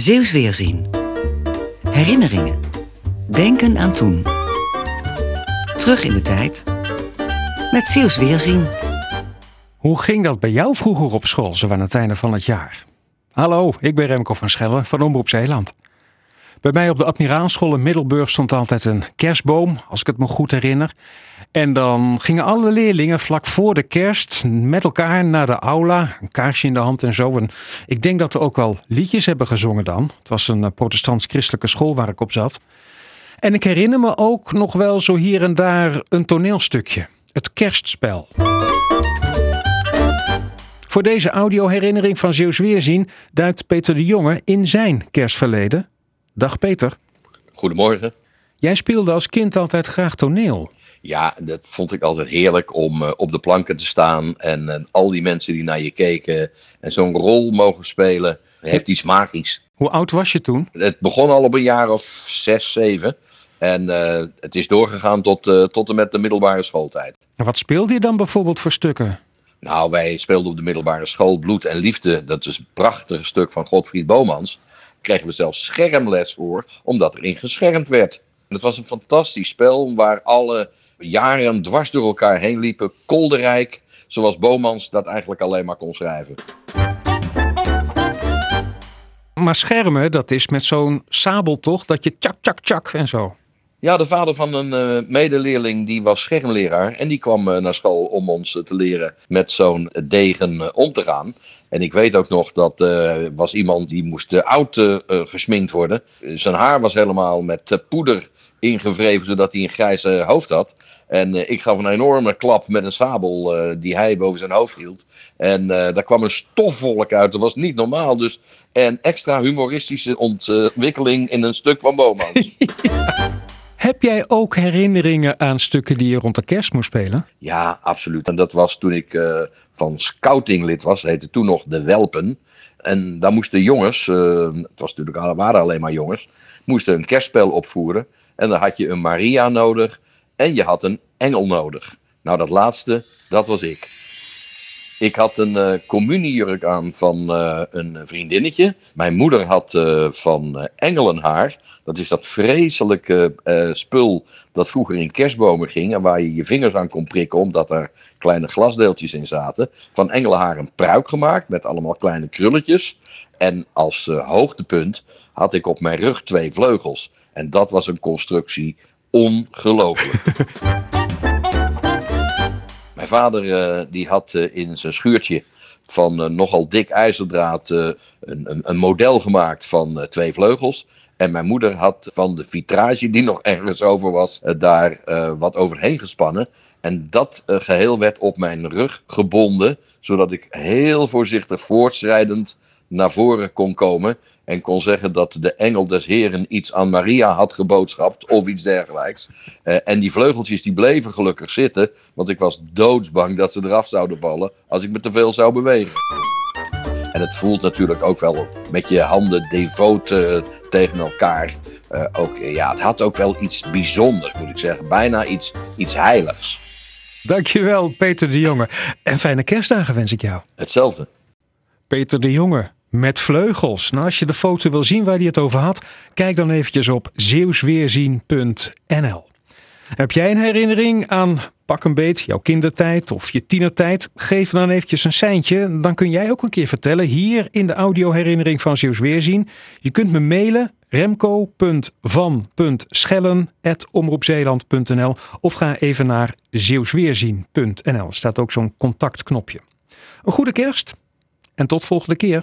Zeeuws Weerzien. Herinneringen. Denken aan toen. Terug in de tijd. Met Zeeuws Weerzien. Hoe ging dat bij jou vroeger op school, zo aan het einde van het jaar? Hallo, ik ben Remco van Schellen van Omroep Zeeland. Bij mij op de Admiraalschool in Middelburg stond altijd een kerstboom, als ik het me goed herinner. En dan gingen alle leerlingen vlak voor de kerst met elkaar naar de aula, een kaarsje in de hand en zo. Ik denk dat er ook wel liedjes hebben gezongen dan. Het was een eh, protestants-christelijke school waar ik op zat. En ik herinner me ook nog wel zo hier en daar een toneelstukje. Het kerstspel. Voor deze audioherinnering van Zeeuws Weerzien duikt Peter de Jonge in zijn kerstverleden. Dag Peter. Goedemorgen. Jij speelde als kind altijd graag toneel. Ja, dat vond ik altijd heerlijk om uh, op de planken te staan en, en, al die mensen die naar je keken en zo'n rol mogen spelen, heeft iets magisch. Hoe oud was je toen? Het begon al op een jaar of zes, zeven. En uh, het is doorgegaan tot, uh, tot en met de middelbare schooltijd. En wat speelde je dan bijvoorbeeld voor stukken? Nou, wij speelden op de middelbare school Bloed en Liefde. Dat is een prachtig stuk van Godfried Bomans. Kregen we zelfs schermles voor, omdat erin geschermd werd. En het was een fantastisch spel waar alle jaren dwars door elkaar heen liepen. Kolderijk, zoals Bomans dat eigenlijk alleen maar kon schrijven. Maar schermen, dat is met zo'n sabel toch? Dat je tjak, tjak, tjak en zo. Ja, de vader van een uh, medeleerling die was schermleraar. En die kwam uh, naar school om ons uh, te leren met zo'n degen om te gaan. En ik weet ook nog dat was iemand die moest oud gesminkt worden. Zijn haar was helemaal met poeder ingevreven zodat hij een grijs hoofd had. En ik gaf een enorme klap met een sabel die hij boven zijn hoofd hield. En daar kwam een stofwolk uit. Dat was niet normaal. Dus een extra humoristische ontwikkeling in een stuk van Bomans. Heb jij ook herinneringen aan stukken die je rond de kerst moest spelen? Ja, absoluut. En dat was toen ik uh, van scouting lid was. Dat heette toen nog de Welpen. En daar moesten jongens, uh, het was natuurlijk, waren alleen maar jongens, moesten een kerstspel opvoeren. En dan had je een Maria nodig en je had een engel nodig. Nou, dat laatste, dat was ik. Ik had een uh, communiejurk aan van uh, een vriendinnetje. Mijn moeder had uh, van engelenhaar. Dat is dat vreselijke spul dat vroeger in kerstbomen ging. En waar je je vingers aan kon prikken omdat er kleine glasdeeltjes in zaten. Van engelenhaar een pruik gemaakt met allemaal kleine krulletjes. En als hoogtepunt had ik op mijn rug twee vleugels. En dat was een constructie ongelooflijk. Mijn vader uh, die had uh, in zijn schuurtje van uh, nogal dik ijzerdraad een, een, een, model gemaakt van twee vleugels. En mijn moeder had van de vitrage die nog ergens over was, daar wat overheen gespannen. En dat geheel werd op mijn rug gebonden, zodat ik heel voorzichtig voortschrijdend naar voren kon komen en kon zeggen dat de engel des heren iets aan Maria had geboodschapt of iets dergelijks. Uh, en die vleugeltjes die bleven gelukkig zitten, want ik was doodsbang dat ze eraf zouden vallen als ik me te veel zou bewegen. En het voelt natuurlijk ook wel met je handen devoot uh, tegen elkaar. Uh, ook, ja, het had ook wel iets bijzonders, moet ik zeggen. Bijna iets, iets heiligs. Dankjewel, Peter de Jonge. En fijne kerstdagen wens ik jou. Hetzelfde. Peter de Jonge met vleugels. Nou, als je de foto wil zien waar hij het over had, kijk dan eventjes op zeeuwsweerzien.nl. Heb jij een herinnering aan pak een beet, jouw kindertijd of je tienertijd? Geef dan eventjes een seintje. Dan kun jij ook een keer vertellen hier in de audioherinnering van Zeeuws Weerzien. Je kunt me mailen remco.van.schellen.omroepzeeland.nl of ga even naar zeeuwsweerzien.nl. Er staat ook zo'n contactknopje. Een goede kerst en tot volgende keer.